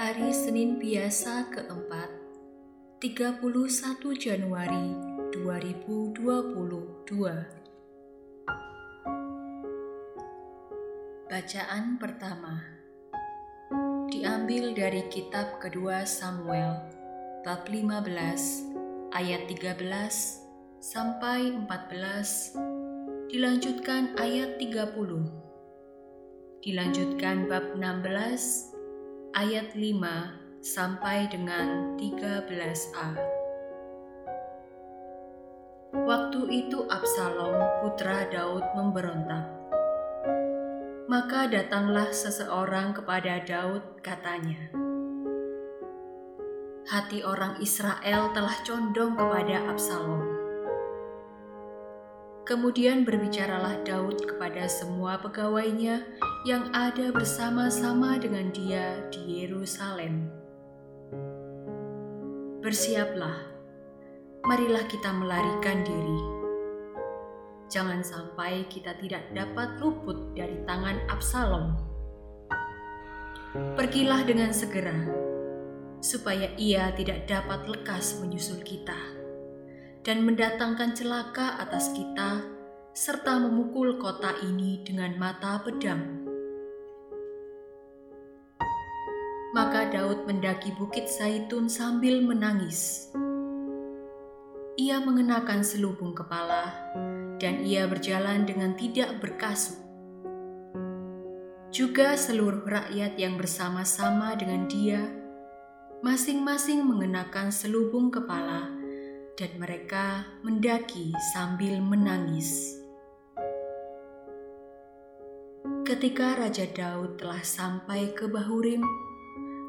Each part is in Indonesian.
Hari Senin biasa keempat, 31 Januari 2022. Bacaan pertama. Diambil dari kitab kedua Samuel bab 15 ayat 13 sampai 14 dilanjutkan ayat 30 dilanjutkan bab 16 ayat 5 sampai dengan 13a. Waktu itu Absalom putra Daud memberontak. Maka datanglah seseorang kepada Daud katanya, Hati orang Israel telah condong kepada Absalom. Kemudian berbicaralah Daud kepada semua pegawainya yang ada bersama-sama dengan dia di Yerusalem. Bersiaplah, marilah kita melarikan diri. Jangan sampai kita tidak dapat luput dari tangan Absalom. Pergilah dengan segera, supaya ia tidak dapat lekas menyusul kita dan mendatangkan celaka atas kita serta memukul kota ini dengan mata pedang. Maka Daud mendaki bukit Zaitun sambil menangis. Ia mengenakan selubung kepala dan ia berjalan dengan tidak berkasut. Juga seluruh rakyat yang bersama-sama dengan dia, masing-masing mengenakan selubung kepala, dan mereka mendaki sambil menangis. Ketika Raja Daud telah sampai ke Bahurim,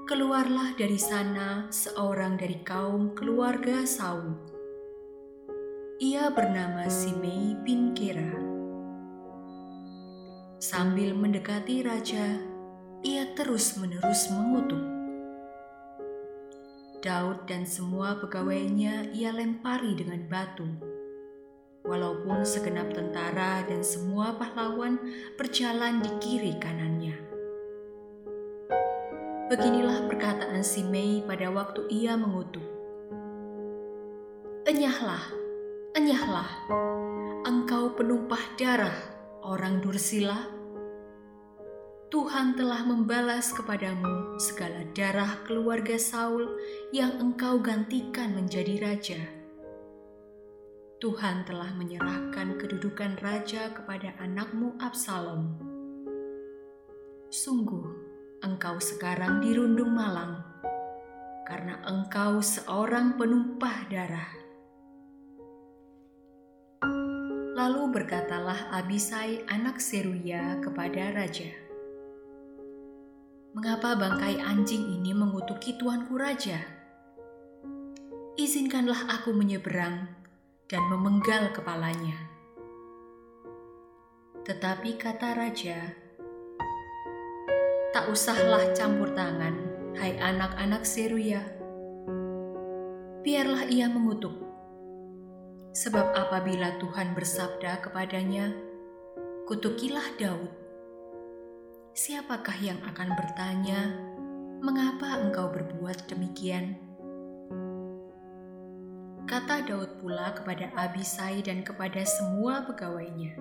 keluarlah dari sana seorang dari kaum keluarga Saul. Ia bernama Simei bin Kera. Sambil mendekati raja, ia terus-menerus mengutuk. Daud dan semua pegawainya ia lempari dengan batu. Walaupun segenap tentara dan semua pahlawan berjalan di kiri kanannya. Beginilah perkataan si Mei pada waktu ia mengutuk. Enyahlah, enyahlah, engkau penumpah darah orang Dursila. Tuhan telah membalas kepadamu segala darah keluarga Saul yang engkau gantikan menjadi raja. Tuhan telah menyerahkan kedudukan raja kepada anakmu Absalom. Sungguh, engkau sekarang dirundung malang, karena engkau seorang penumpah darah. Lalu berkatalah Abisai anak Seruya kepada raja, Mengapa bangkai anjing ini mengutuki tuanku raja? Izinkanlah aku menyeberang dan memenggal kepalanya. Tetapi kata raja, Tak usahlah campur tangan, hai anak-anak Seruya. Biarlah ia mengutuk. Sebab apabila Tuhan bersabda kepadanya, kutukilah Daud. Siapakah yang akan bertanya, mengapa engkau berbuat demikian? Kata Daud pula kepada Abisai dan kepada semua pegawainya,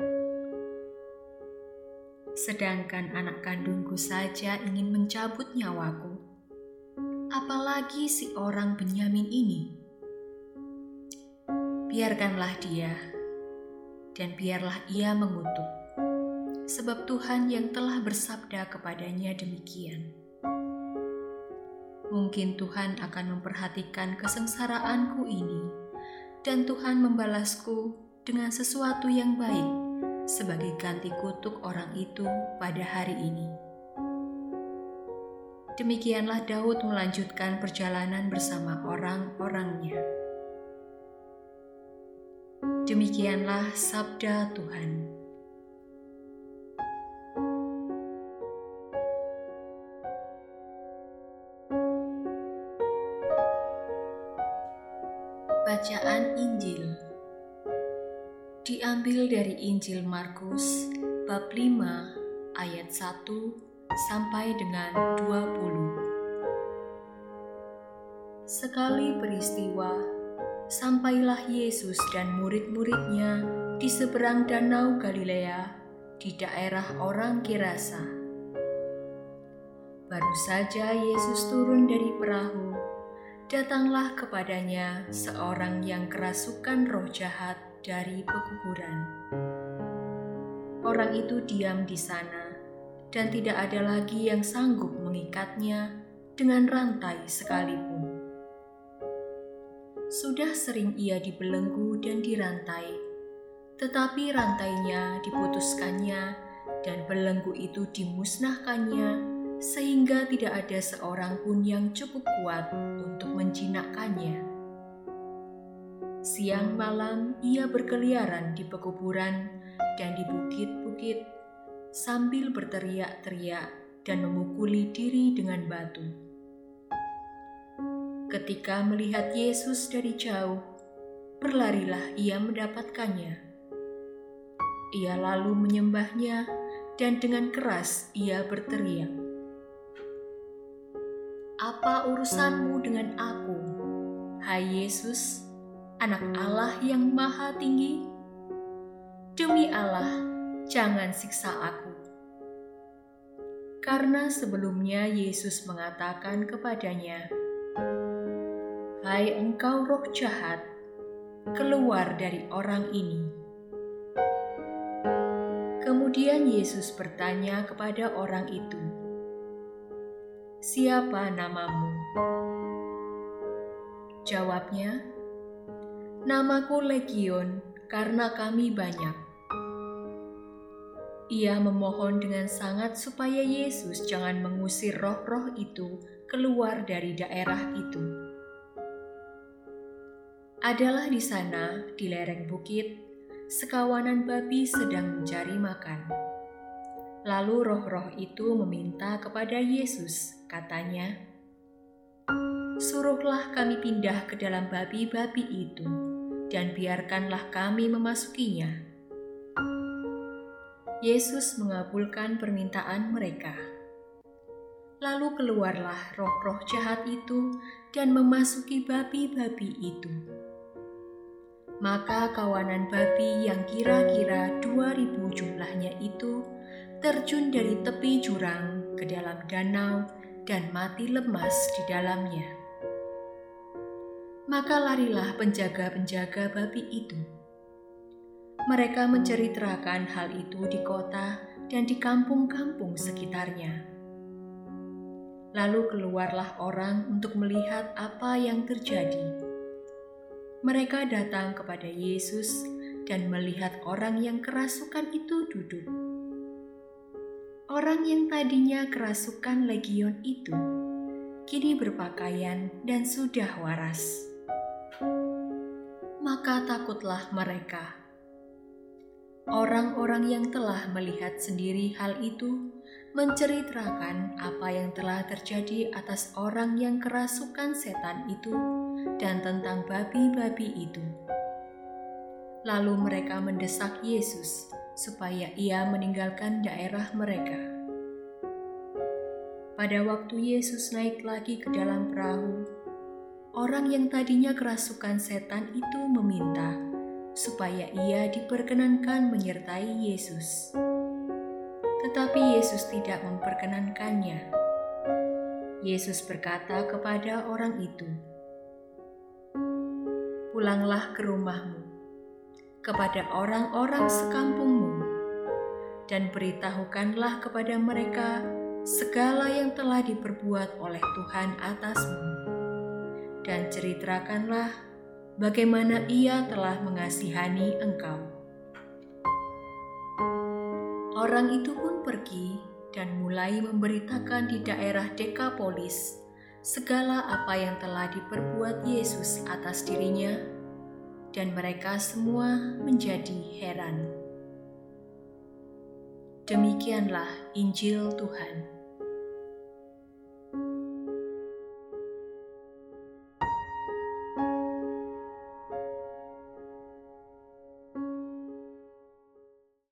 sedangkan anak kandungku saja ingin mencabut nyawaku. Apalagi si orang Benyamin ini. Biarkanlah dia, dan biarlah ia mengutuk, sebab Tuhan yang telah bersabda kepadanya demikian. Mungkin Tuhan akan memperhatikan kesengsaraanku ini, dan Tuhan membalasku dengan sesuatu yang baik sebagai ganti kutuk orang itu pada hari ini. Demikianlah Daud melanjutkan perjalanan bersama orang-orangnya. Demikianlah sabda Tuhan. Bacaan Injil diambil dari Injil Markus bab 5 ayat 1 sampai dengan 20. Sekali peristiwa, sampailah Yesus dan murid-muridnya di seberang danau Galilea di daerah orang Gerasa. Baru saja Yesus turun dari perahu, datanglah kepadanya seorang yang kerasukan roh jahat dari pekuburan. Orang itu diam di sana, dan tidak ada lagi yang sanggup mengikatnya dengan rantai sekalipun. Sudah sering ia dibelenggu dan dirantai tetapi rantainya diputuskannya dan belenggu itu dimusnahkannya sehingga tidak ada seorang pun yang cukup kuat untuk menjinakkannya. Siang malam ia berkeliaran di pekuburan dan di bukit-bukit sambil berteriak-teriak dan memukuli diri dengan batu. Ketika melihat Yesus dari jauh, berlarilah ia mendapatkannya ia lalu menyembahnya dan dengan keras ia berteriak, "Apa urusanmu dengan aku, hai Yesus, Anak Allah yang Maha Tinggi? Demi Allah, jangan siksa aku." Karena sebelumnya Yesus mengatakan kepadanya, "Hai engkau roh jahat, keluar dari orang ini." Kemudian Yesus bertanya kepada orang itu, "Siapa namamu?" Jawabnya, "Namaku Legion, karena kami banyak." Ia memohon dengan sangat supaya Yesus jangan mengusir roh-roh itu keluar dari daerah itu. Adalah di sana, di lereng bukit, sekawanan babi sedang mencari makan. Lalu roh-roh itu meminta kepada Yesus, katanya, "Suruhlah kami pindah ke dalam babi-babi itu, dan biarkanlah kami memasukinya." Yesus mengabulkan permintaan mereka. Lalu keluarlah roh-roh jahat itu dan memasuki babi-babi itu maka kawanan babi yang kira-kira 2000 jumlahnya itu terjun dari tepi jurang ke dalam danau dan mati lemas di dalamnya. Maka larilah penjaga-penjaga babi itu. Mereka menceritakan hal itu di kota dan di kampung-kampung sekitarnya. Lalu keluarlah orang untuk melihat apa yang terjadi mereka datang kepada Yesus dan melihat orang yang kerasukan itu duduk. Orang yang tadinya kerasukan legion itu kini berpakaian dan sudah waras. Maka takutlah mereka. Orang-orang yang telah melihat sendiri hal itu menceritakan apa yang telah terjadi atas orang yang kerasukan setan itu dan tentang babi-babi itu. Lalu mereka mendesak Yesus supaya ia meninggalkan daerah mereka. Pada waktu Yesus naik lagi ke dalam perahu, orang yang tadinya kerasukan setan itu meminta supaya ia diperkenankan menyertai Yesus. Tetapi Yesus tidak memperkenankannya. Yesus berkata kepada orang itu, pulanglah ke rumahmu, kepada orang-orang sekampungmu, dan beritahukanlah kepada mereka segala yang telah diperbuat oleh Tuhan atasmu. Dan ceritakanlah bagaimana ia telah mengasihani engkau. Orang itu pun pergi dan mulai memberitakan di daerah Dekapolis segala apa yang telah diperbuat Yesus atas dirinya, dan mereka semua menjadi heran. Demikianlah Injil Tuhan.